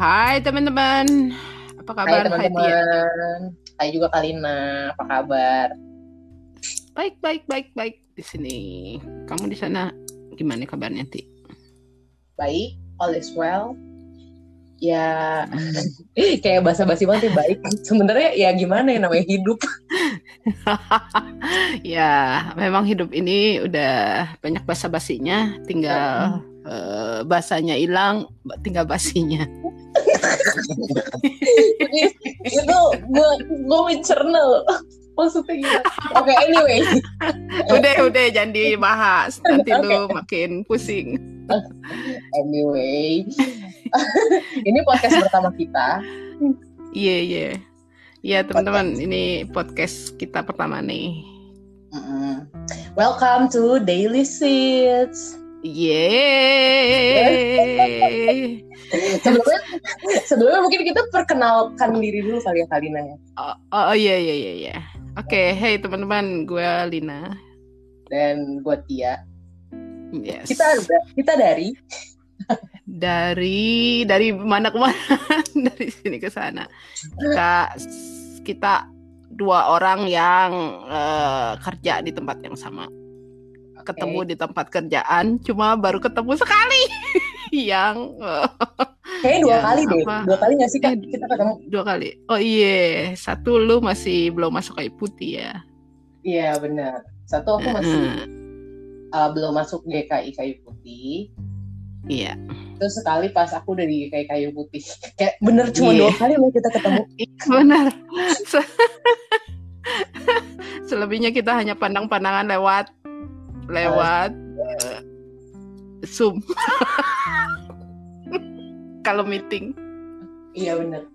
Hai teman-teman, apa kabar? Hai teman-teman, hai juga Kalina, apa kabar? Baik, baik, baik, baik di sini. Kamu di sana gimana kabarnya, Ti? Baik, all is well. Ya, kayak basa-basi banget ya baik. Sebenarnya ya gimana ya namanya hidup. ya, memang hidup ini udah banyak basa-basinya, tinggal uh, basanya hilang, tinggal basinya. Itu gue gue mencerna maksudnya gimana oke okay, anyway. Udah udah jangan dibahas. Nanti okay. lu makin pusing. Anyway. Ini podcast pertama kita. Iya yeah, iya. Yeah. iya yeah, teman-teman ini podcast kita pertama nih. Mm -hmm. welcome to Daily Seeds. Yeay. Sebelumnya, sebelumnya mungkin kita perkenalkan diri dulu kali ya Kalina ya. Oh, oh, oh iya iya iya iya. Oke, okay, hey teman-teman, gue Lina dan gue Tia. Yes. Kita kita dari dari dari mana ke mana? dari sini ke sana. Kita kita dua orang yang uh, kerja di tempat yang sama ketemu okay. di tempat kerjaan cuma baru ketemu sekali yang kayak dua kali deh. dua kali nggak sih kak? Eh, kita ketemu. dua kali. Oh iya. Satu lu masih belum masuk kayu putih ya? Iya benar. Satu aku masih uh, uh, belum masuk GKI kayu putih. Iya. Terus sekali pas aku udah di GKI kayu putih, kayak bener cuma yeah. dua kali loh kita ketemu. Iya benar. Selebihnya kita hanya pandang-pandangan lewat lewat uh, Zoom. Kalau meeting. Iya benar.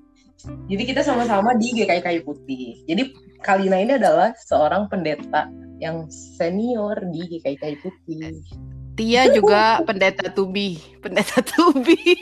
Jadi kita sama-sama di GKI Kayu Putih. Jadi Kalina ini adalah seorang pendeta yang senior di GKI Kayu Putih. Tia juga pendeta tubi, pendeta tubi.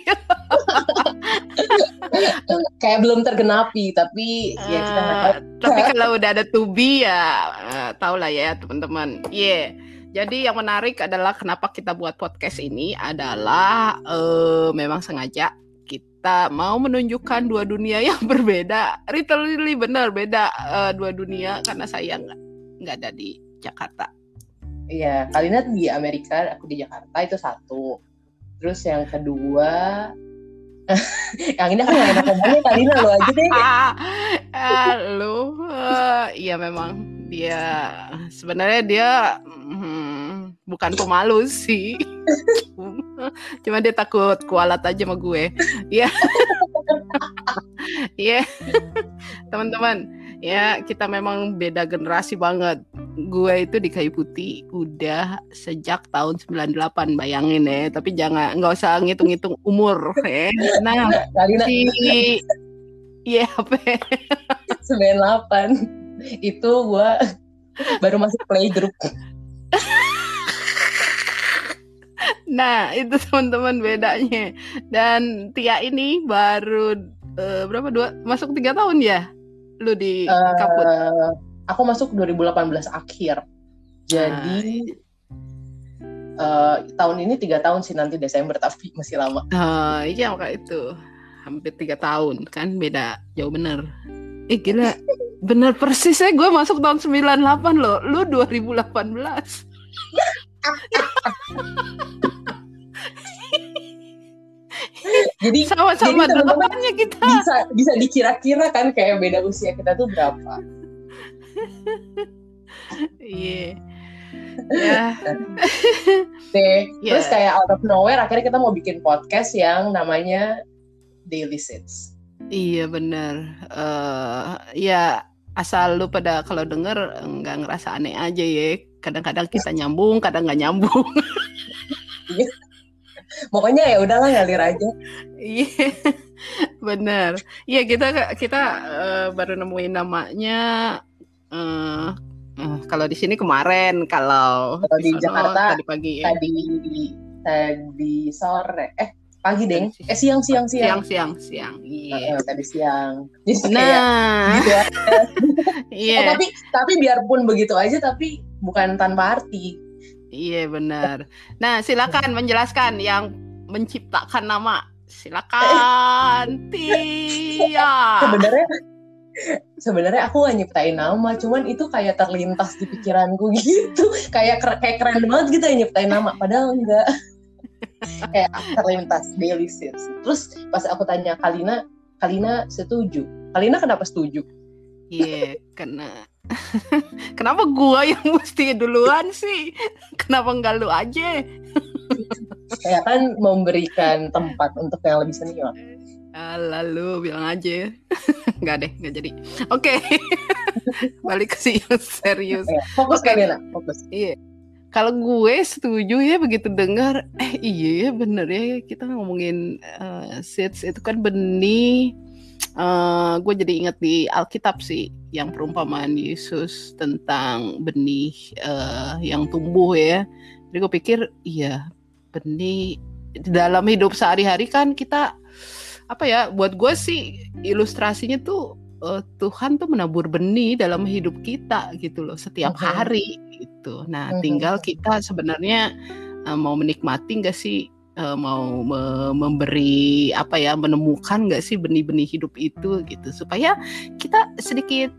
Kayak belum tergenapi, tapi uh, ya kita tahu. Tapi kalau udah ada tubi ya, uh, tau lah ya teman-teman. Iya. Yeah jadi yang menarik adalah kenapa kita buat podcast ini adalah uh, memang sengaja kita mau menunjukkan dua dunia yang berbeda. Literally benar beda uh, dua dunia karena saya nggak nggak ada di Jakarta. Iya, Kalina di Amerika, aku di Jakarta itu satu. Terus yang kedua, yang ini aku nggak enak ngomongnya Kalina lo aja deh. ah, lu, uh, iya memang dia sebenarnya dia hmm, bukan pemalu sih. Cuma dia takut kualat aja sama gue. Ya ya teman-teman ya kita memang beda generasi banget. Gue itu di kayu putih udah sejak tahun 98 bayangin ya. Tapi jangan nggak usah ngitung-ngitung umur ya. Nah si iya apa 98 itu gue baru masuk playgroup Nah, itu teman-teman bedanya. Dan Tia ini baru uh, berapa dua masuk tiga tahun ya? Lu di uh, kaput. Aku masuk 2018 akhir. Jadi uh, tahun ini tiga tahun sih nanti Desember tapi masih lama. Uh, iya maka itu hampir tiga tahun kan beda jauh bener. Eh gila bener persis ya gue masuk tahun 98 loh. Lu 2018. jadi sama-sama delapannya kita bisa bisa dikira-kira kan kayak beda usia kita tuh berapa iya yeah. ya deh yeah. terus kayak out of nowhere akhirnya kita mau bikin podcast yang namanya Daily Sits iya benar uh, ya asal lu pada kalau denger nggak ngerasa aneh aja ya. Kadang-kadang kita nyambung kadang nggak nyambung. Iya. Pokoknya ya udahlah ngalir aja. Iya. Bener. Iya kita kita uh, baru nemuin namanya uh, uh, kalau di sini kemarin kalau, kalau di, di Jakarta tadi pagi ya. tadi tadi sore. Eh pagi deng eh siang siang siang siang siang iya uh, tadi siang Jadi nah gitu iya yeah. tapi tapi biarpun begitu aja tapi bukan tanpa arti Iya benar. Nah silakan menjelaskan yang menciptakan nama Silakan, Tia. Sebenarnya sebenarnya aku gak nyiptain nama, cuman itu kayak terlintas di pikiranku gitu. Kayak kayak keren banget gitu ya nyiptain nama, padahal enggak. Kayak terlintas delicious. Terus pas aku tanya Kalina, Kalina setuju. Kalina kenapa setuju? Iya, karena kenapa gua yang mesti duluan sih? Kenapa enggak lu aja? Kayak kan memberikan tempat untuk yang lebih senior. Ah, lalu bilang aja. Enggak deh, enggak jadi. Oke. Balik ke si yang serius. Fokus Oke. Kalina, fokus. Iya. Kalau gue setuju ya begitu dengar, eh iya ya bener ya kita ngomongin eh, seeds itu kan benih. eh gue jadi ingat di Alkitab sih yang perumpamaan Yesus tentang benih eh, yang tumbuh ya. Jadi gue pikir iya benih dalam hidup sehari-hari kan kita apa ya buat gue sih ilustrasinya tuh eh, Tuhan tuh menabur benih dalam hidup kita gitu loh setiap Mhm. hari gitu. Nah Mhm. tinggal kita sebenarnya eh, mau menikmati nggak sih eh, mau me- memberi apa ya menemukan nggak sih benih-benih hidup itu gitu supaya kita sedikit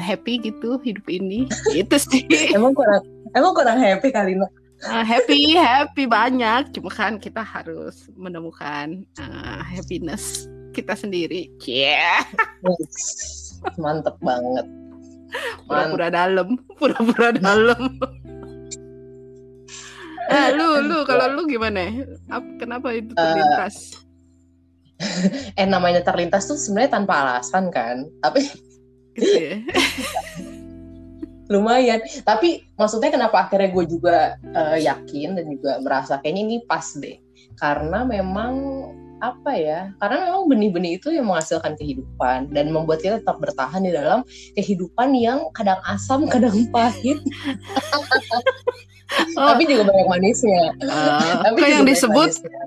happy gitu hidup ini itu sih Emang kurang emang kurang happy Kalina. Uh, happy happy banyak cuma kan kita harus menemukan uh, happiness kita sendiri yeah Yes. Mantep banget. Pura-pura dalam pura-pura dalam eh lu lu kalau lu gimana Ap- kenapa itu terlintas Eh namanya terlintas tuh sebenarnya tanpa alasan kan. Tapi gitu ya lumayan. Tapi maksudnya kenapa akhirnya gue juga eh, yakin dan juga merasa kayaknya ini pas deh. Karena memang apa ya? Karena memang benih-benih itu yang menghasilkan kehidupan dan membuat kita tetap bertahan di dalam kehidupan yang kadang asam, kadang pahit, oh, tapi juga banyak manisnya. uh, Tapi kok yang disebut manisnya.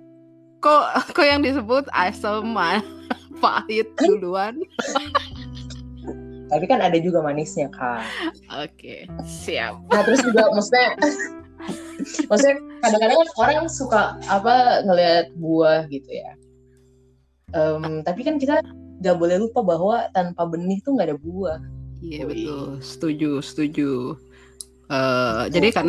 kok kok yang disebut asam ma- pahit duluan Tapi kan ada juga manisnya kak. oke siap Nah terus juga maksudnya maksudnya kadang-kadang kan orang suka apa ngelihat buah gitu ya. Em, tapi kan kita nggak boleh lupa bahwa tanpa benih tuh nggak ada buah. Iya Wih. betul, setuju, setuju. Eh, jadi kan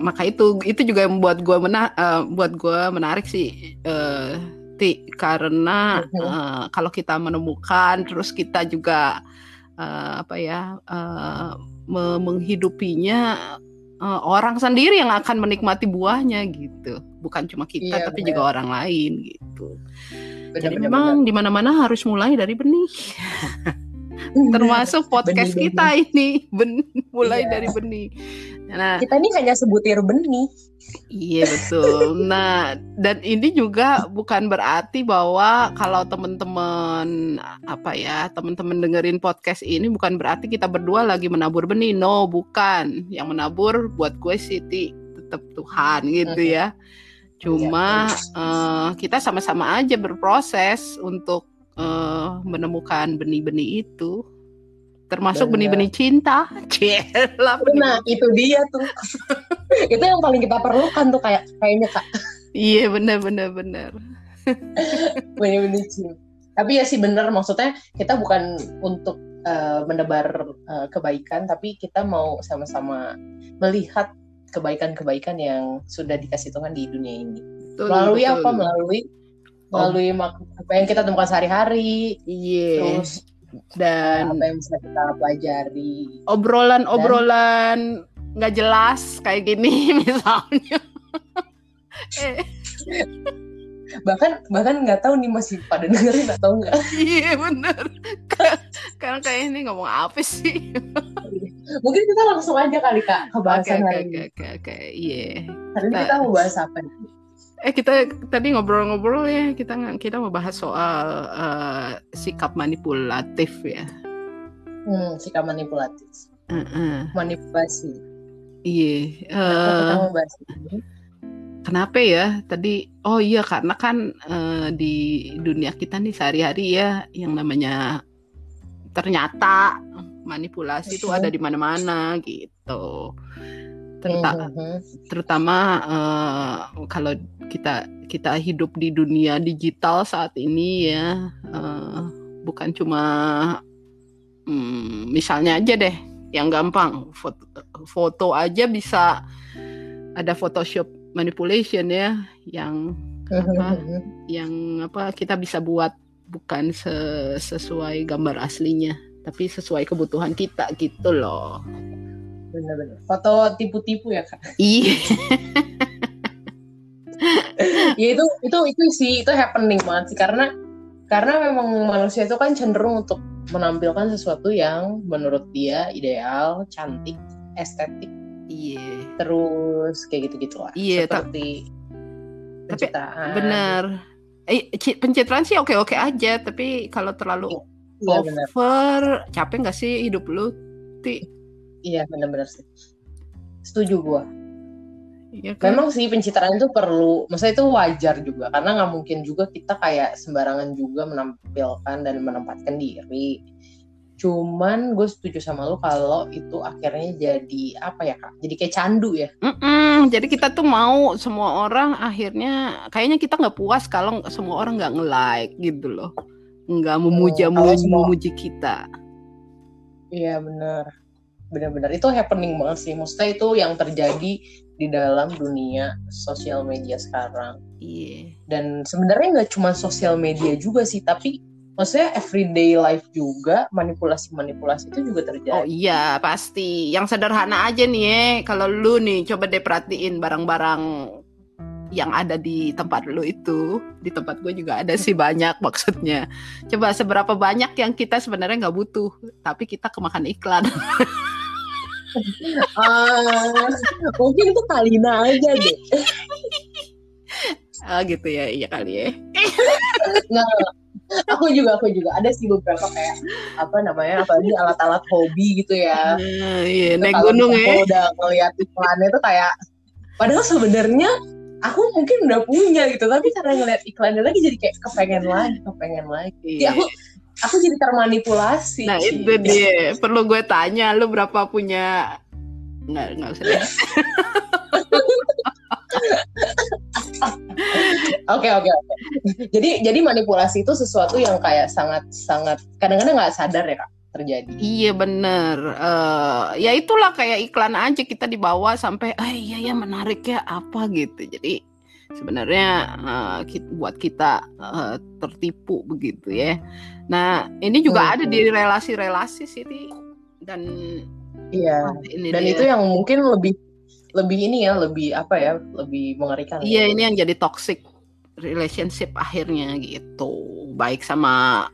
maka itu itu juga yang buat gua mena eh, buat gua menarik sih eh, ti karena eh, kalau kita menemukan terus kita juga eh, apa ya eh, me- menghidupinya eh, orang sendiri yang akan menikmati buahnya gitu, bukan cuma kita Iya, tapi benar. juga orang lain gitu. Jadi Bener-bener memang di mana-mana harus mulai dari benih. termasuk podcast Benih-benih. kita ini ben mulai Iya. dari benih. Nah, kita ini hanya sebutir benih. iya betul. Nah, dan ini juga bukan berarti bahwa kalau teman-teman apa ya, teman-teman dengerin podcast ini bukan berarti kita berdua lagi menabur benih. No, bukan. Yang menabur buat gue Siti tetap Tuhan gitu ya. Cuma eh, kita sama-sama aja berproses untuk eh, menemukan benih-benih itu, termasuk Benar. benih-benih cinta. Cielah, Nah itu dia tuh. itu yang paling kita perlukan tuh kayak kayaknya kak Iya benar-benar benar. benih-benih cinta. Tapi ya sih bener maksudnya kita bukan untuk eh, menebar eh, kebaikan, tapi kita mau sama-sama melihat kebaikan-kebaikan yang sudah dikasih Tuhan di dunia ini. Betul, melalui betul. apa? Melalui melalui apa yang kita temukan sehari-hari, Iya. terus Dan apa yang bisa kita pelajari. obrolan-obrolan nggak jelas kayak gini misalnya. eh, Bahkan bahkan nggak tahu nih masih pada dengerin atau enggak. iya bener. Karena kayak ini ngomong apa sih? Mungkin kita langsung aja kali kak ke bahasan oke hari oke ini. oke oke. Iya. Hari ini Kita- mau bahas apa nih? Eh kita tadi ngobrol-ngobrol ya kita nggak- kita mau bahas soal eh, sikap manipulatif ya. Hmm, sikap manipulatif. Heeh. Manipulasi. Iya. Kita eh, mau bahas ini? kenapa ya tadi? Oh iya karena kan eh, di dunia kita nih sehari-hari ya yang namanya ternyata manipulasi itu ada di mana-mana gitu. Terutama, Mhm. terutama eh, kalau kita kita hidup di dunia digital saat ini ya, eh, bukan cuma hmm, misalnya aja deh yang gampang foto, foto aja bisa ada Photoshop manipulation ya, yang apa Mhm. yang apa kita bisa buat bukan se- sesuai gambar aslinya, tapi sesuai kebutuhan kita gitu loh. Bener-bener. Foto tipu-tipu ya kak. Iya. ya itu itu itu sih itu happening banget sih karena karena memang manusia itu kan cenderung untuk menampilkan sesuatu yang menurut dia ideal, cantik, estetik, Iya. terus kayak gitu-gitu lah. Iya, ta- Seperti tapi pencitraan. Bener. Eh, ci- pencitraan sih oke-oke aja, tapi kalau terlalu Benar. over, capek nggak sih hidup lu? Ti? Iya benar-benar sih. Setuju gua. Iya kan? Memang sih pencitraan itu perlu, maksudnya itu wajar juga karena nggak mungkin juga kita kayak sembarangan juga menampilkan dan menempatkan diri. Cuman gue setuju sama lu kalau itu akhirnya jadi apa ya kak? Jadi kayak candu ya. Mm-mm, jadi kita tuh mau semua orang akhirnya kayaknya kita nggak puas kalau semua orang nggak nge-like gitu loh, nggak memuja Hmm, semua- memuji kita. Iya benar, benar-benar itu happening banget sih. Maksudnya itu yang terjadi di dalam dunia sosial media sekarang. Iya. Dan sebenarnya nggak cuma sosial media juga sih, tapi maksudnya everyday life juga manipulasi-manipulasi itu juga terjadi. Oh iya pasti. Yang sederhana aja nih ya. Kalau lu nih coba deh perhatiin barang-barang yang ada di tempat lu itu. Di tempat gue juga ada sih banyak maksudnya. Coba seberapa banyak yang kita sebenarnya nggak butuh, tapi kita kemakan iklan. Ah, mungkin itu Kalina aja deh. Ah, gitu ya, iya kali ya. Nah, aku juga aku juga ada sih beberapa kayak apa namanya apalagi alat-alat hobi gitu ya. Nah, iya, Itu naik gunung ya. udah ngeliat iklannya tuh kayak padahal sebenarnya aku mungkin udah punya gitu tapi karena ngeliat iklannya lagi jadi kayak kepengen lagi kepengen lagi ya aku aku jadi termanipulasi Nah Ci. itu dia. Perlu gue tanya, lu berapa punya? Nggak, nggak usah. oke oke oke jadi jadi manipulasi itu sesuatu yang kayak sangat sangat kadang-kadang nggak sadar ya kak terjadi Iya bener. Eh, ya itulah kayak iklan aja kita dibawa sampai, ah iya ya menarik ya apa gitu. Jadi sebenarnya eh, kit- buat kita eh, tertipu begitu ya. Nah ini juga Hmm. ada di relasi-relasi sih Ti. dan iya ini dan dia. itu yang mungkin lebih lebih ini ya lebih apa ya lebih mengerikan Iya ini yang jadi toxic relationship akhirnya gitu. Baik sama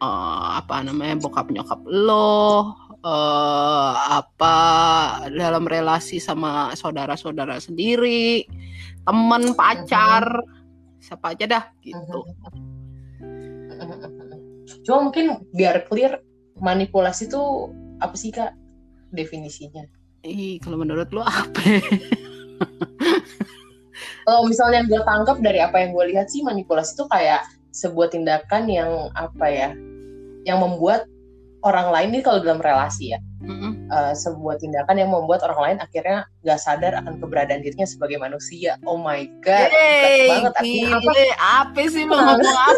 eh, apa namanya bokap nyokap lo, eh, apa dalam relasi sama saudara-saudara sendiri, temen, pacar, siapa aja dah gitu. Cuma mungkin biar clear manipulasi itu apa sih kak definisinya? Ih kalau menurut lo apa? Kalau misalnya gue tangkap dari apa yang gue lihat sih manipulasi itu kayak sebuah tindakan yang apa ya, yang membuat orang lain ini kalau dalam relasi ya, Mm-mm. eh, sebuah tindakan yang membuat orang lain akhirnya gak sadar akan keberadaan dirinya sebagai manusia. Oh my god, Yeay, banget artinya apa? apa sih lo ngomong apa?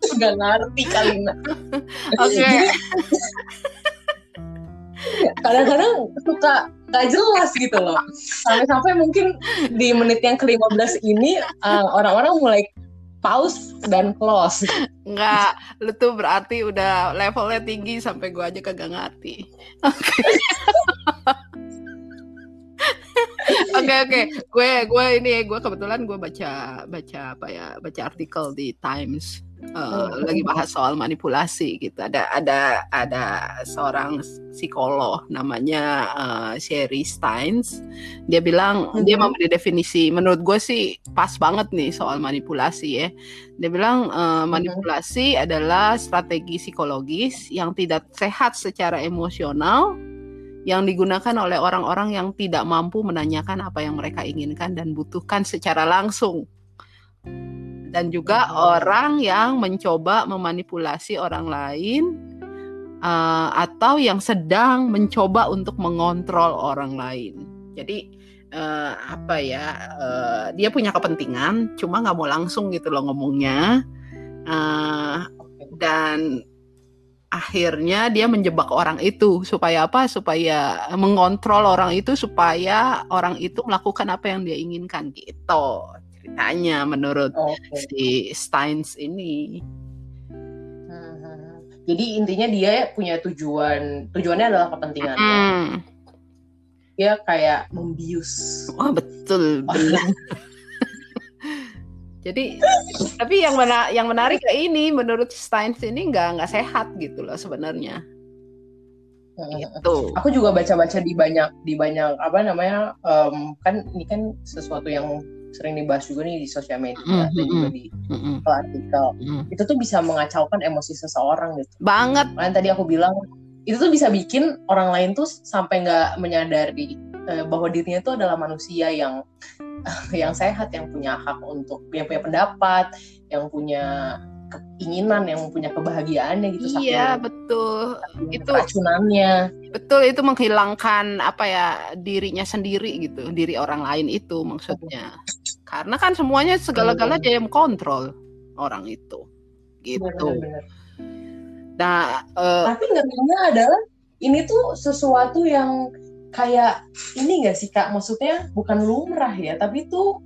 Gak ngerti kali Nak. Oke. Kadang-kadang suka gak jelas gitu loh. Sampai-sampai mungkin di menit yang ke-15 ini eh, orang-orang mulai pause dan close. Enggak, lu tuh berarti udah levelnya tinggi sampai gua aja kagak ngerti. Oke. Oke oke, gue gue ini gue kebetulan gue baca baca apa ya baca artikel di Times eh, lagi bahas soal manipulasi gitu. Ada ada ada seorang psikolog namanya eh, Sherry Steins. Dia bilang dia Mhm. memberi definisi. Menurut gue sih pas banget nih soal manipulasi ya. Dia bilang eh, manipulasi adalah strategi psikologis yang tidak sehat secara emosional yang digunakan oleh orang-orang yang tidak mampu menanyakan apa yang mereka inginkan dan butuhkan secara langsung. Dan juga orang yang mencoba memanipulasi orang lain uh, atau yang sedang mencoba untuk mengontrol orang lain. Jadi uh, apa ya? Uh, dia punya kepentingan, cuma nggak mau langsung gitu loh ngomongnya. Uh, dan akhirnya dia menjebak orang itu supaya apa? Supaya mengontrol orang itu supaya orang itu melakukan apa yang dia inginkan gitu ceritanya menurut okay. si Steins ini. Hmm. Jadi intinya dia punya tujuan, tujuannya adalah kepentingan. Hmm. Dia kayak membius. Oh betul, benar. Jadi tapi yang mana yang menarik kayak ini menurut Steins ini nggak nggak sehat gitu loh sebenarnya. Itu. Aku juga baca-baca di banyak di banyak apa namanya um, kan ini kan sesuatu yang sering dibahas juga nih di sosial media mm -hmm. dan juga di mm -hmm. artikel. Mm -hmm. Itu tuh bisa mengacaukan emosi seseorang gitu. Banget. Makanya tadi aku bilang itu tuh bisa bikin orang lain tuh sampai nggak menyadari uh, bahwa dirinya itu adalah manusia yang yang sehat yang punya hak untuk yang punya pendapat yang punya keinginan yang punya kebahagiaannya gitu iya betul itu racunannya betul itu menghilangkan apa ya dirinya sendiri gitu diri orang lain itu maksudnya karena kan semuanya segala-gala dia yang kontrol orang itu. Gitu. Benar, benar. nah uh, tapi ngerinya adalah ini tuh sesuatu yang kayak ini gak sih kak? Maksudnya bukan lumrah ya tapi itu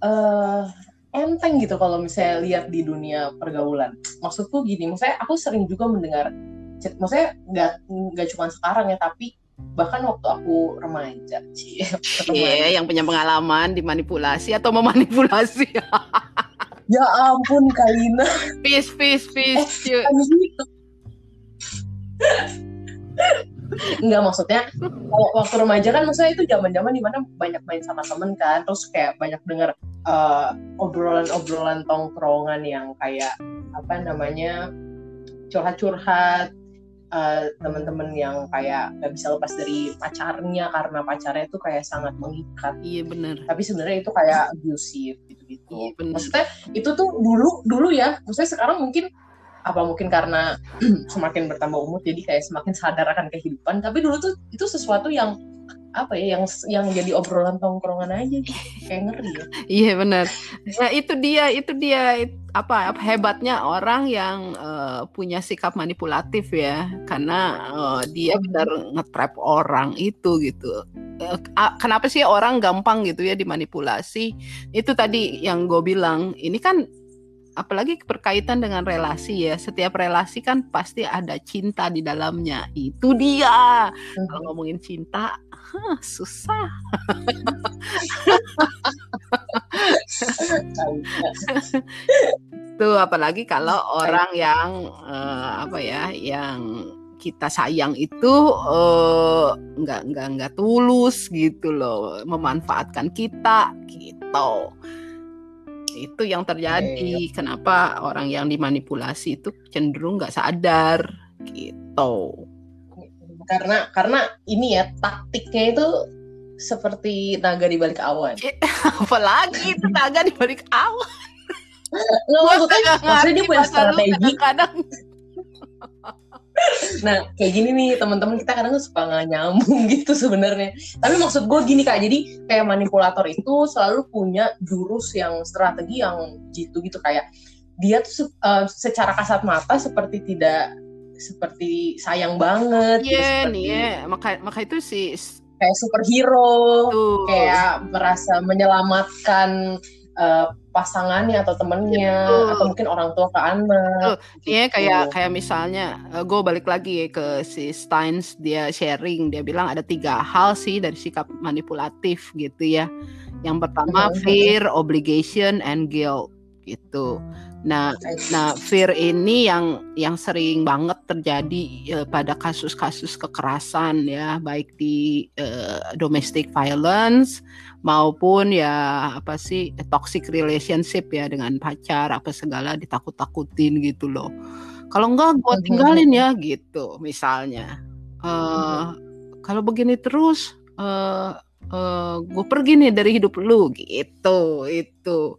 uh, enteng gitu kalau misalnya lihat di dunia pergaulan. Maksudku gini maksudnya aku sering juga mendengar maksudnya nggak nggak cuma sekarang ya tapi bahkan waktu aku remaja sih yeah, yang punya pengalaman dimanipulasi atau memanipulasi. Ya ampun Kalina. Peace peace peace. Eh, Enggak maksudnya kalau waktu remaja kan maksudnya itu zaman-zaman di mana banyak main sama temen kan. Terus kayak banyak denger uh, obrolan-obrolan tongkrongan yang kayak apa namanya curhat-curhat uh, teman-teman yang kayak nggak bisa lepas dari pacarnya karena pacarnya itu kayak sangat mengikat. Iya benar. Tapi sebenarnya itu kayak abusive gitu-gitu. Iya, maksudnya itu tuh dulu dulu ya. Maksudnya sekarang mungkin apa mungkin karena semakin bertambah umur jadi kayak semakin sadar akan kehidupan tapi dulu tuh itu sesuatu yang apa ya yang yang jadi obrolan tongkrongan aja kayak ngeri ya. Iya benar. Nah itu dia itu dia apa hebatnya orang yang uh, punya sikap manipulatif ya. Karena uh, dia benar ngetrap orang itu gitu. Uh, kenapa sih orang gampang gitu ya dimanipulasi? Itu tadi yang gue bilang ini kan apalagi berkaitan dengan relasi ya. Setiap relasi kan pasti ada cinta di dalamnya. Itu dia. Hmm. Kalau ngomongin cinta, huh, susah. Tuh apalagi kalau orang yang uh, apa ya, yang kita sayang itu uh, nggak nggak nggak tulus gitu loh, memanfaatkan kita gitu itu yang terjadi. Okay. kenapa orang yang dimanipulasi itu cenderung nggak sadar gitu. Karena karena ini ya taktiknya itu seperti naga di balik awan. Apalagi itu naga di balik awan. Nggak maksudnya maksudnya dia punya strategi. kadang nah kayak gini nih teman-teman kita kadang suka nggak nyambung gitu sebenarnya tapi maksud gue gini kak jadi kayak manipulator itu selalu punya jurus yang strategi yang gitu gitu kayak dia tuh uh, secara kasat mata seperti tidak seperti sayang banget iya yeah, nih yeah. maka maka itu sih kayak superhero Tuh. kayak merasa menyelamatkan uh, pasangannya atau temennya ya, atau mungkin orang tua ke anak. Iya gitu. kayak kayak misalnya uh, eh, gue balik lagi ya ke si Steins dia sharing dia bilang ada tiga hal sih dari sikap manipulatif gitu ya. Yang pertama fear, obligation, and guilt gitu. Nah, nah fear ini yang yang sering banget terjadi uh, pada kasus-kasus kekerasan ya, baik di uh, domestic violence maupun ya apa sih toxic relationship ya dengan pacar apa segala ditakut-takutin gitu loh. Kalau enggak gue tinggalin ya gitu misalnya. Uh, kalau begini terus uh, uh, gue pergi nih dari hidup lu gitu itu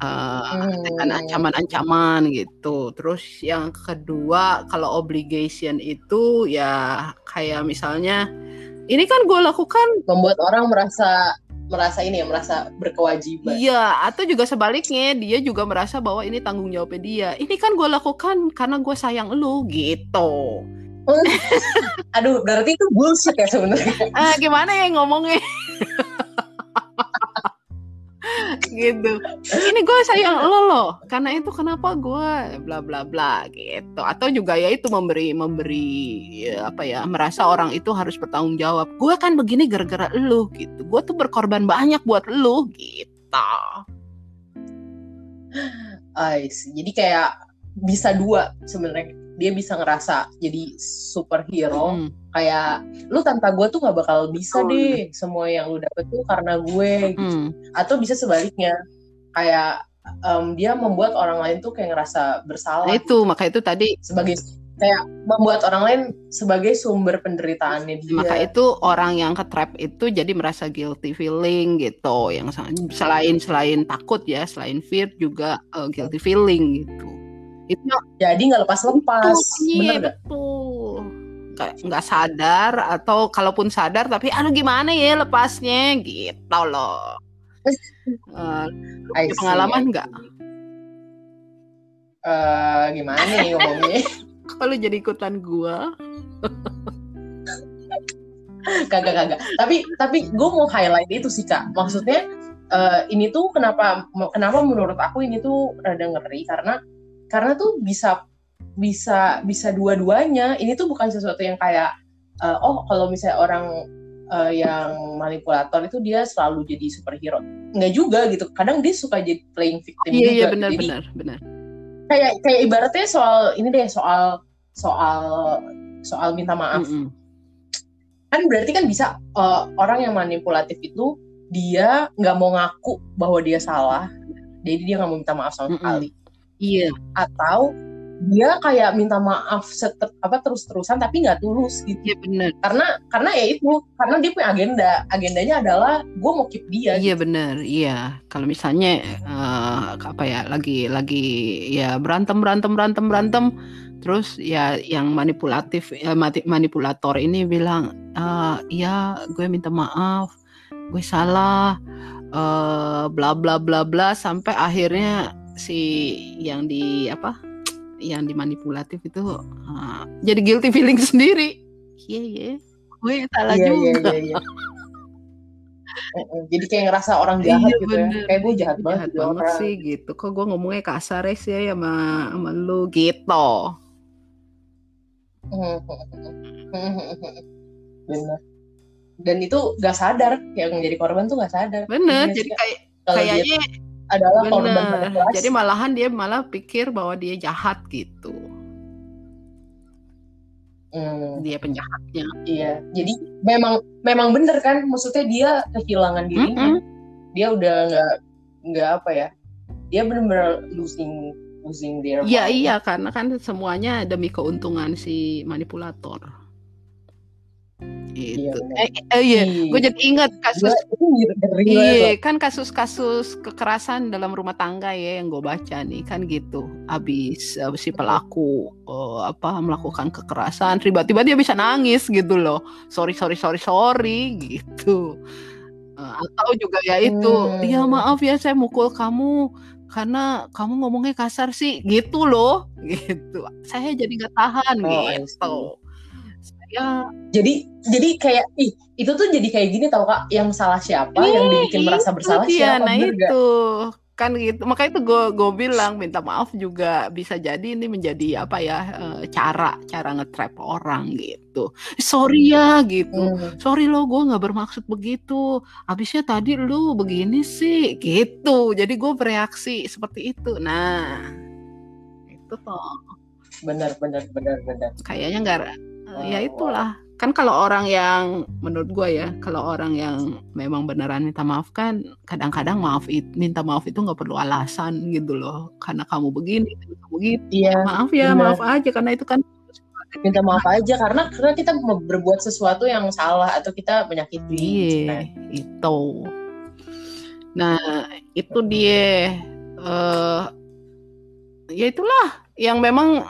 uh, Hmm. ancaman-ancaman gitu. Terus yang kedua kalau obligation itu ya kayak misalnya ini kan gue lakukan membuat orang merasa merasa ini ya merasa berkewajiban. Iya, atau juga sebaliknya dia juga merasa bahwa ini tanggung jawabnya dia. Ini kan gue lakukan karena gue sayang lu gitu. Aduh, berarti itu bullshit ya sebenarnya. Ah, gimana ya ngomongnya? gitu. Ini gue sayang lo loh. Karena itu kenapa gue bla bla bla gitu. Atau juga ya itu memberi memberi ya, apa ya merasa orang itu harus bertanggung jawab. Gue kan begini gara-gara lu gitu. Gue tuh berkorban banyak buat lu gitu. See. Jadi kayak bisa dua sebenarnya. Dia bisa ngerasa jadi superhero. Hmm. Kayak lu tanpa gue tuh nggak bakal bisa deh. Semua yang lu dapet tuh karena gue. gitu. Hmm. Atau bisa sebaliknya. Kayak em, dia membuat orang lain tuh kayak ngerasa bersalah. Nah itu maka itu tadi sebagai kayak membuat orang lain sebagai sumber penderitaannya dia. maka itu orang yang ke trap itu jadi merasa guilty feeling gitu yang selain selain takut ya selain fear juga uh, guilty feeling gitu itu Jadi nggak iya Bener nggak? betul nggak nggak sadar atau kalaupun sadar tapi aduh gimana ya lepasnya gitu loh see, pengalaman nggak Eh, gimana nih ngomongnya? kalau jadi ikutan gua kagak kagak. Tapi tapi gue mau highlight itu sih kak. Maksudnya eh, ini tuh kenapa kenapa menurut aku ini tuh rada ngeri karena karena tuh bisa bisa bisa dua-duanya. Ini tuh bukan sesuatu yang kayak eh, oh kalau misalnya orang eh, yang manipulator itu dia selalu jadi superhero. Enggak juga gitu. Kadang dia suka jadi playing victim iya juga. iya benar Jadi benar benar kayak kayak ibaratnya soal ini deh soal soal soal minta maaf. Mm-mm. kan berarti kan bisa eh, orang yang manipulatif itu dia nggak mau ngaku bahwa dia salah jadi dia nggak mau minta maaf sama Mm-mm. sekali iya atau dia kayak minta maaf seter, apa terus terusan tapi nggak tulus gitu. Iya benar karena karena ya itu karena dia punya agenda. Agendanya adalah gue mau keep dia Iya benar, iya. Kalau misalnya eh, apa ya lagi lagi ya berantem berantem berantem berantem, terus ya yang manipulatif ya, manipulator ini bilang, "Eh, ya gue minta maaf, gue salah, eh, bla bla bla bla sampai akhirnya si yang di apa, yang dimanipulatif itu eh, jadi guilty feeling sendiri. Iya iya, gue salah Iya, iya, juga. iya, iya. Mm-mm. jadi kayak ngerasa orang jahat Iya, gitu bener. ya kayak gue jahat banget jahat jadi banget orang sih gitu kok gue ngomongnya kasar ya sih ya sama sama lu gitu bener dan itu gak sadar yang jadi korban tuh gak sadar bener Iya jadi kayak kayaknya adalah korban bener manipulasi jadi malahan dia malah pikir bahwa dia jahat gitu. Hmm, dia penjahatnya. Iya. Jadi memang memang bener kan? Maksudnya dia kehilangan dirinya dia udah nggak nggak apa ya? Dia bener-bener losing losing their iya iya. Karena kan semuanya demi keuntungan si manipulator itu bener. eh, eh, iya gue jadi ingat kasus banget loh. Iya, kan kasus-kasus kekerasan dalam rumah tangga ya yang gue baca nih kan gitu. Abis eh, si pelaku eh, apa melakukan kekerasan, tiba-tiba dia bisa nangis gitu loh. Sorry, sorry, sorry, sorry gitu. Eh, atau juga ya itu, Hmm. ya maaf ya saya mukul kamu karena kamu ngomongnya kasar sih gitu loh, gitu. Saya jadi nggak tahan Oh, gitu. Saya jadi jadi kayak ih itu tuh jadi kayak gini tau kak. Yang salah siapa? Yang dibikin merasa itu bersalah dia, siapa? Nah bener gak? itu. Kan gitu. Makanya itu gue gue bilang minta maaf juga bisa jadi ini menjadi apa ya eh, cara cara ngetrap orang gitu. Sorry ya gitu. Hmm. sorry lo gue nggak bermaksud begitu. Habisnya tadi lu begini sih gitu. Jadi gue bereaksi seperti itu. Nah itu toh. Bener bener bener bener. Kayaknya nggak Oh, ya itulah. Kan kalau orang yang menurut gue ya kalau orang yang memang beneran minta maaf kan kadang-kadang maaf it, minta maaf itu nggak perlu alasan gitu loh. Karena kamu begini kamu gitu iya maaf ya bener. maaf aja karena itu kan minta maaf aja karena karena kita berbuat sesuatu yang salah atau kita menyakiti iya itu. Nah itu dia. Eh ya itulah yang memang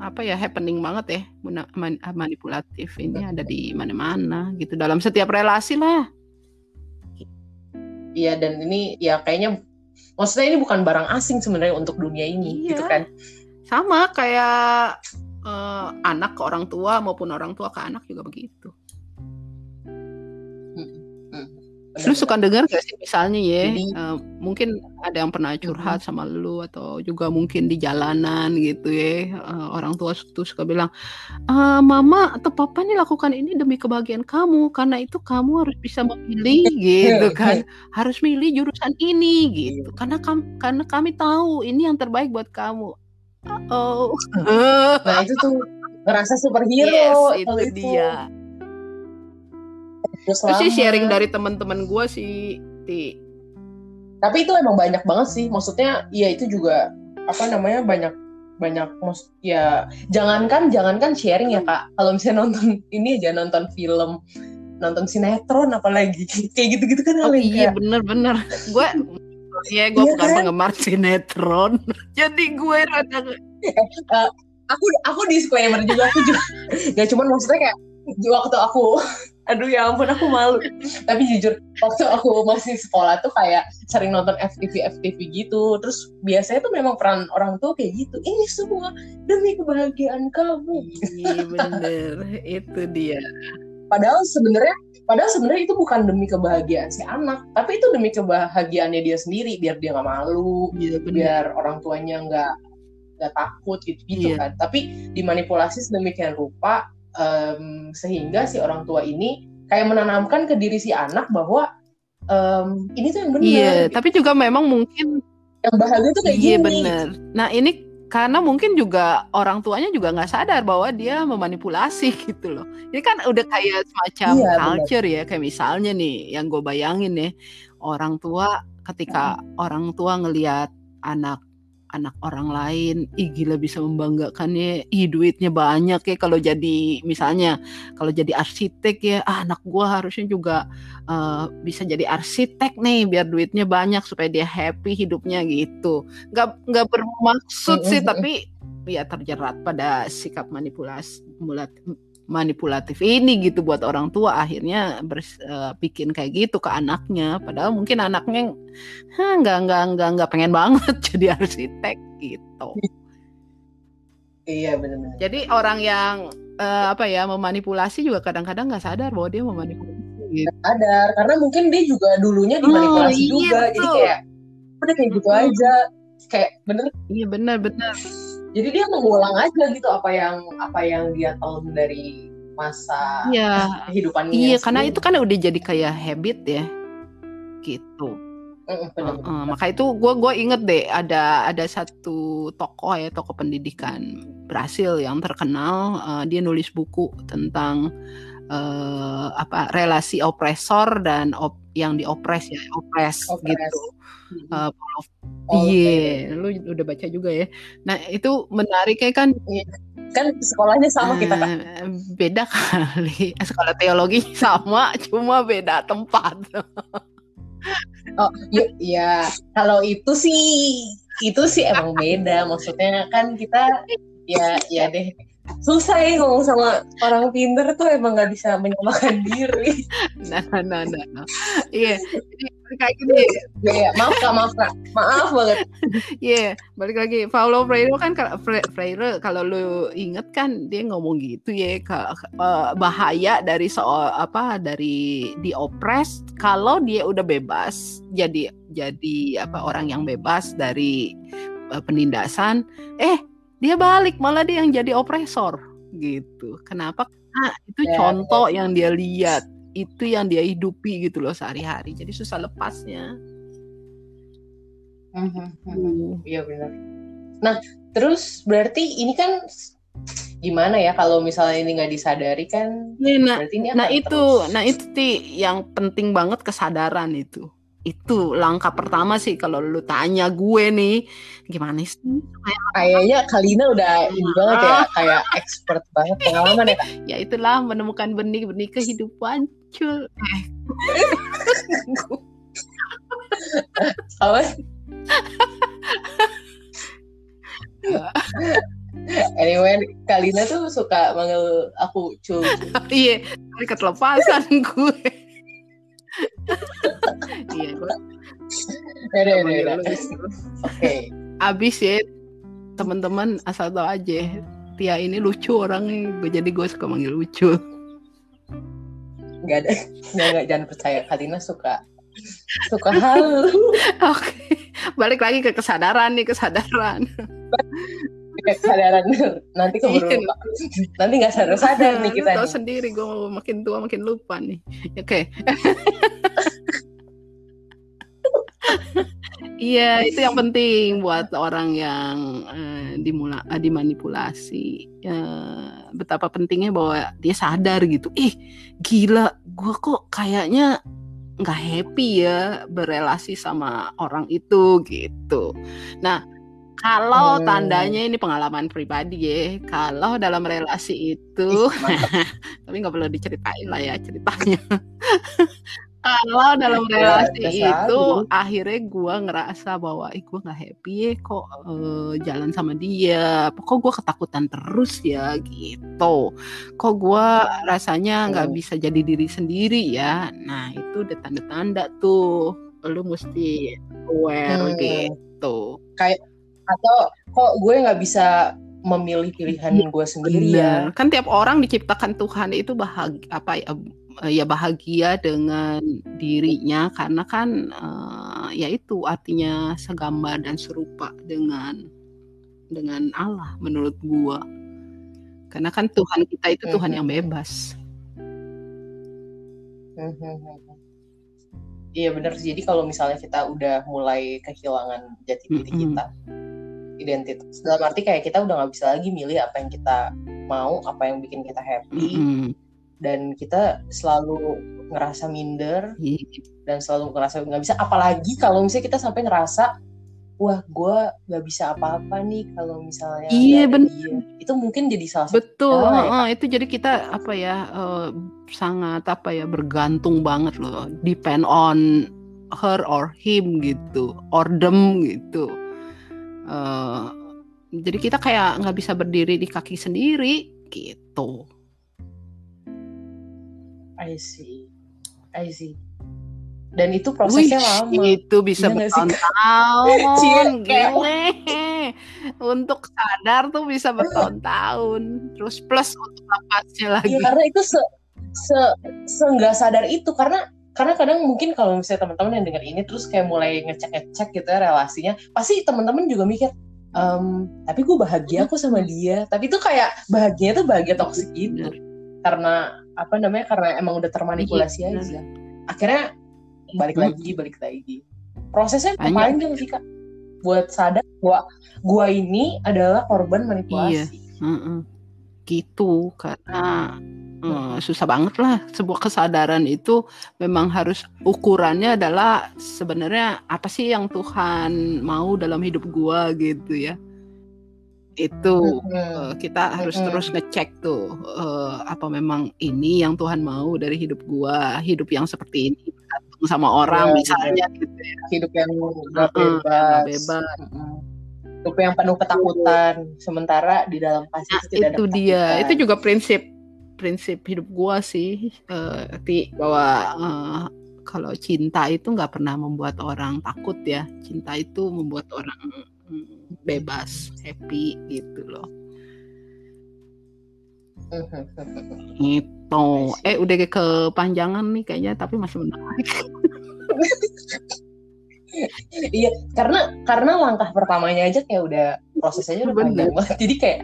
apa ya happening banget ya man- manipulatif ini ada di mana-mana gitu dalam setiap relasi lah Iya dan ini ya kayaknya maksudnya ini bukan barang asing sebenarnya untuk dunia ini Iya. gitu kan. sama kayak eh, anak ke orang tua maupun orang tua ke anak juga begitu Lu suka dengar gak sih misalnya ya, Jadi- eh, mungkin ada yang pernah curhat sama lu atau juga mungkin di jalanan gitu ya, eh, orang tua tuh suka bilang, "Ah, mama atau papa nih lakukan ini demi kebahagiaan kamu, karena itu kamu harus bisa memilih gitu kan, harus milih jurusan ini gitu, karena kami, karena kami tahu ini yang terbaik buat kamu." Oh, Nah itu tuh ngerasa superhero yes, kalau itu. dia. Terus Itu sih sharing dari teman-teman gua sih, Ti. Tapi itu emang banyak banget sih. Maksudnya ya itu juga apa namanya banyak banyak mus ya jangankan jangankan sharing ya kak kalau misalnya nonton ini aja nonton film nonton sinetron apalagi kayak gitu-gitu kan Oh iya bener-bener gue Iya gue Iya bukan kan? penggemar sinetron Jadi gue rada aku aku disclaimer juga aku juga ya cuman maksudnya kayak waktu aku aduh ya ampun aku malu. Tapi jujur waktu aku masih sekolah tuh kayak sering nonton FTV FTV gitu. Terus biasanya tuh memang peran orang tua kayak gitu. Ini semua demi kebahagiaan kamu. Iya bener. Itu dia. Padahal sebenarnya padahal sebenarnya itu bukan demi kebahagiaan si anak. Tapi itu demi kebahagiaannya dia sendiri biar dia nggak malu bener. biar orang tuanya nggak nggak takut gitu gitu Iya. kan. Tapi dimanipulasi sedemikian rupa em, sehingga si orang tua ini kayak menanamkan ke diri si anak bahwa em, ini tuh yang benar Iya tapi juga memang mungkin yang bahagia tuh kayak Iya gini bener Nah ini karena mungkin juga orang tuanya juga nggak sadar bahwa dia memanipulasi gitu loh. Ini kan udah kayak semacam Iya, benar. culture ya, kayak misalnya nih yang gue bayangin nih orang tua ketika orang tua ngelihat anak anak orang lain, ih gila bisa membanggakannya, ih duitnya banyak ya kalau jadi misalnya kalau jadi arsitek ya, ah, anak gua harusnya juga eh, bisa jadi arsitek nih biar duitnya banyak supaya dia happy hidupnya gitu. Nggak nggak bermaksud sih tapi ya terjerat pada sikap manipulasi mulat- manipulatif ini gitu buat orang tua akhirnya bers- eh, bikin kayak gitu ke anaknya. Padahal mungkin anaknya "Hah, nggak nggak nggak nggak pengen banget jadi arsitek gitu. Iya benar-benar jadi orang yang eh, apa ya memanipulasi juga kadang-kadang nggak sadar bahwa dia memanipulasi gitu. sadar karena mungkin dia juga dulunya dimanipulasi iya, juga. Jadi betul. kayak udah kayak gitu aja. Kayak bener? Iya benar benar jadi dia mengulang aja gitu apa yang apa yang dia tahu dari masa iya kehidupannya Iya, karena sebelumnya. itu kan udah jadi kayak habit ya, gitu. Bener, Heeh, bener. maka itu gue gue inget deh ada ada satu tokoh ya tokoh pendidikan Brasil yang terkenal eh, dia nulis buku tentang eh, apa relasi opresor dan op, yang diopres ya opres Opres. gitu. Oh, Iya, lu udah baca juga ya. Nah itu menariknya kan? Kan sekolahnya sama kita kan eh, beda kali. Sekolah teologi sama cuma beda tempat. oh yuk ya kalau itu sih itu sih emang beda. Maksudnya kan kita ya ya deh susah ya ngomong sama orang pinter tuh emang nggak bisa menyamakan diri. Nah, nah, nah, nah, nah. Iya, jadi kayak gini. maaf kak maaf kak. Maaf banget. Iya, balik lagi. Paulo Freire kan Freire kalau lu inget kan dia ngomong gitu ya ke, eh, bahaya dari soal apa dari diopres kalau dia udah bebas. Jadi jadi apa orang yang bebas dari eh, penindasan. Eh dia balik malah dia yang jadi opresor gitu. Kenapa? Karena itu Ya, contoh yang dia lihat itu yang dia hidupi gitu loh sehari-hari. Jadi susah lepasnya. Mhm, iya benar nah terus berarti ini kan gimana ya kalau misalnya ini nggak disadari kan Iya, Nah, berarti ini nah itu, terus. nah itu ti yang penting banget kesadaran itu itu langkah pertama sih kalau lu tanya gue nih. Gimana sih kayaknya Kalina udah ini iya. banget ya kayak expert banget pengalaman ya ya itulah menemukan benih-benih kehidupan cul. Eh. anyway Kalina tuh suka manggil aku cuy iya kelepasan gue. iya gue Udah, udah. Oke. abis ya teman-teman asal tau aja Tia ini lucu orangnya gue jadi gue suka manggil lucu Nggak ada. Nggak, nggak, jangan percaya. Kalina suka suka halu. oke balik lagi ke kesadaran nih kesadaran Kesadaran nanti keburu Iya. lupa. Nanti nggak sadar sadar nih kita tahu nih. sendiri gue makin tua makin lupa nih oke Iya, itu yang penting buat orang yang eh, dimula eh, dimanipulasi. Eh, betapa pentingnya bahwa dia sadar gitu. Ih, gila, gua kok kayaknya nggak happy ya berelasi sama orang itu gitu. Nah, kalau Hmm. tandanya ini pengalaman pribadi ya, kalau dalam relasi itu tapi nggak perlu diceritain lah ya ceritanya. Kalau dalam Ya, relasi itu akhirnya gua ngerasa bahwa ih gue nggak happy ya kok eh, jalan sama dia, kok gue ketakutan terus ya gitu, kok gua rasanya nggak Hmm. bisa jadi diri sendiri ya. Nah itu udah tanda-tanda tuh, lu mesti aware Hmm. gitu. Atau kok gue nggak bisa memilih pilihan gue sendiri ya. Kan tiap orang diciptakan Tuhan itu bahagia apa ya ya bahagia dengan dirinya karena kan eh, ya itu artinya segambar dan serupa dengan dengan Allah menurut gua. Karena kan Tuhan kita itu Tuhan yang Mhm. bebas. Mhm. Iya benar. Jadi kalau misalnya kita udah mulai kehilangan jati diri Mm-mm. kita, identitas. Dalam arti kayak kita udah nggak bisa lagi milih apa yang kita mau, apa yang bikin kita happy, Mm-mm. dan kita selalu ngerasa minder Iya. dan selalu ngerasa nggak bisa. Apalagi kalau misalnya kita sampai ngerasa, wah gue nggak bisa apa-apa nih kalau misalnya Iya, dia. Itu mungkin jadi salah satu Betul, ya, heeh, itu jadi kita apa ya eh, sangat apa ya bergantung banget loh, depend on her or him gitu, or them gitu. Eh, jadi kita kayak nggak bisa berdiri di kaki sendiri gitu. I see, I see. Dan itu prosesnya Wih, lama. itu bisa Iya Kak? bertahun-tahun, kayak- gile. Untuk sadar tuh bisa bertahun-tahun. Terus plus untuk lepasnya lagi. Iya karena itu se se se nggak sadar itu karena karena kadang mungkin kalau misalnya teman-teman yang dengar ini terus kayak mulai ngecek-ngecek gitu ya relasinya pasti teman-teman juga mikir "Em, tapi gue bahagia kok sama dia tapi itu kayak bahagia tuh bahagia toksik gitu Bener. karena apa namanya karena emang udah termanipulasi Iya, bener. aja akhirnya balik Mm. lagi balik lagi prosesnya Banyak. panjang sih kak buat sadar gua gua ini adalah korban manipulasi Mm-mm. gitu karena eh, susah banget lah sebuah kesadaran itu memang harus ukurannya adalah sebenarnya apa sih yang Tuhan mau dalam hidup gua gitu ya itu Mm-mm. eh, kita harus Mm-mm. terus ngecek tuh eh, apa memang ini yang Tuhan mau dari hidup gua hidup yang seperti ini bergantung sama orang Iya, misalnya gitu ya hidup yang Heeh, bebas, nggak bebas. Mm-mm. hidup yang penuh ketakutan, sementara di dalam kasih Nah, itu tidak itu ada dia. Itu juga prinsip prinsip hidup gua sih, Ti, bahwa eh, kalau cinta itu nggak pernah membuat orang takut ya. Cinta itu membuat orang mm, bebas, happy gitu loh. Gitu. Eh udah kepanjangan nih kayaknya, tapi masih menarik. iya, karena karena langkah pertamanya aja kayak udah prosesnya udah Bener. panjang banget. Jadi kayak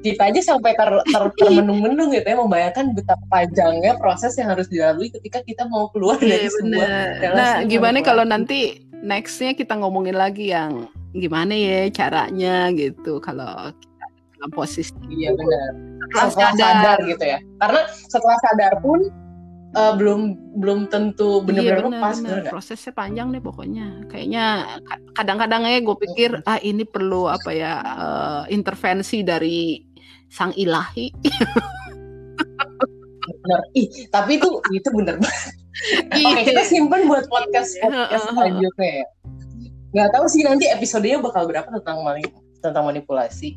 kita aja sampai ter, ter- termenung-menung gitu ya membayangkan betapa panjangnya proses yang harus dilalui ketika kita mau keluar dari Iya sebuah bener. relasi Nah, gimana kalau nanti nextnya kita ngomongin lagi yang gimana ya caranya gitu kalau kita dalam posisi Iya benar. setelah Setelah sadar, sadar gitu ya. Karena setelah sadar pun eh, belum belum tentu benar-benar iya, lepas bener, prosesnya panjang deh pokoknya kayaknya ka- kadang-kadang ya gue pikir ah ini perlu apa ya eh, intervensi dari sang ilahi Bener. Ih, tapi itu itu bener banget. Oke, kita simpen buat podcast podcast Iya. selanjutnya ya. Nggak tahu sih nanti episodenya bakal berapa tentang maling tentang manipulasi.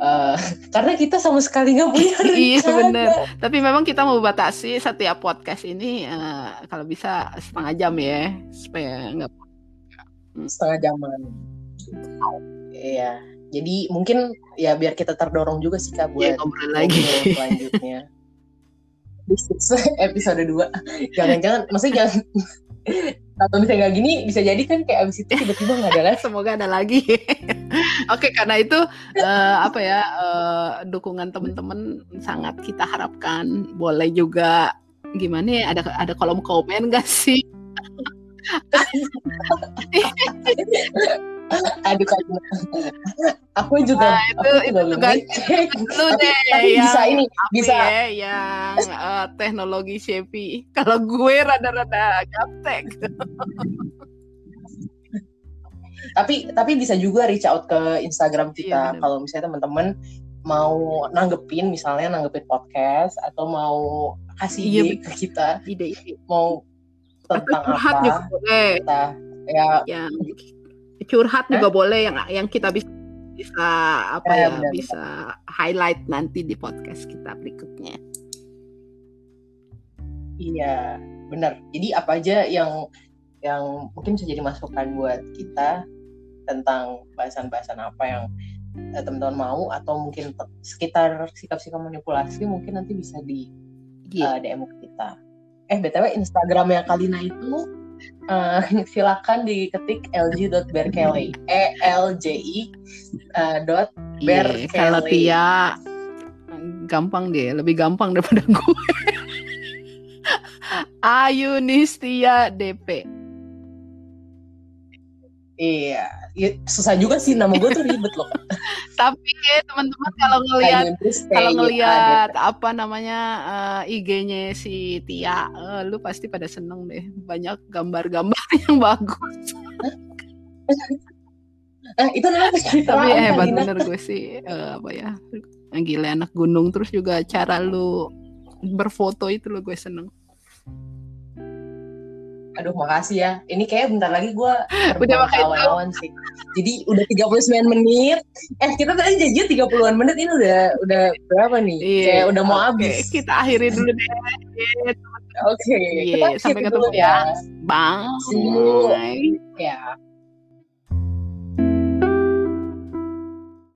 Uh, karena kita sama sekali nggak punya rencana. iya bener. Tapi memang kita mau batasi setiap podcast ini uh, kalau bisa setengah jam ya supaya nggak setengah jaman. Iya. Jadi mungkin ya biar kita terdorong juga sih kak buat ya, ngobrol lagi selanjutnya. episode 2 Jangan-jangan Maksudnya jangan Atau misalnya nggak gini Bisa jadi kan kayak abis itu tiba-tiba nggak ada lagi. Semoga ada lagi. Oke karena itu uh, Apa ya uh, Dukungan teman-teman Sangat kita harapkan. Boleh juga Gimana ya Ada ada kolom komen gak sih aduh kan aku juga nah, itu, aku juga itu cek lu deh tapi yang, bisa ini bisa. ya, yang uh, teknologi Chevy kalau gue rada-rada gaptek. Tapi tapi bisa juga reach out ke Instagram kita. iya, kalau misalnya teman-teman mau nanggepin misalnya nanggepin podcast atau mau kasih iya, ide ke kita ide, ide. mau tentang apa juga boleh. kita ya. Yang curhat juga boleh yang yang kita bisa bisa apa Eh, ya benar, bisa highlight nanti di podcast kita berikutnya. iya benar jadi apa aja yang yang mungkin bisa jadi masukan buat kita tentang bahasan-bahasan apa yang eh, teman-teman mau atau mungkin sekitar sikap-sikap manipulasi mungkin nanti bisa di Iya. uh, DM kita. Eh btw Instagramnya Kalina itu uh, silakan diketik lg.berkeley e l j i uh, dot kalau Berkeley. Tia gampang deh, lebih gampang daripada gue. Ayunistia DP. Iya Ya, susah juga sih nama gue tuh ribet loh. Tapi ya, teman-teman kalau ngelihat kalau TYA, ngelihat apa namanya eh, IG-nya si Tia, eh, lu pasti pada seneng deh. Banyak gambar-gambar yang bagus. Eh, itu namanya Tapi pencitraan, hebat bener gue sih eh, apa ya gila anak gunung terus juga cara lu berfoto itu lo gue seneng Aduh makasih ya. Ini kayak bentar lagi gue Udah makanya kawan sih. Jadi udah 39 menit. Eh kita tadi janji 30-an menit ini udah udah berapa nih? Kayak udah mau Iya, oke, habis. kita akhiri dulu deh Oke. Iya, kita sampai ketemu dulu ya. bang you. Bye. Ya.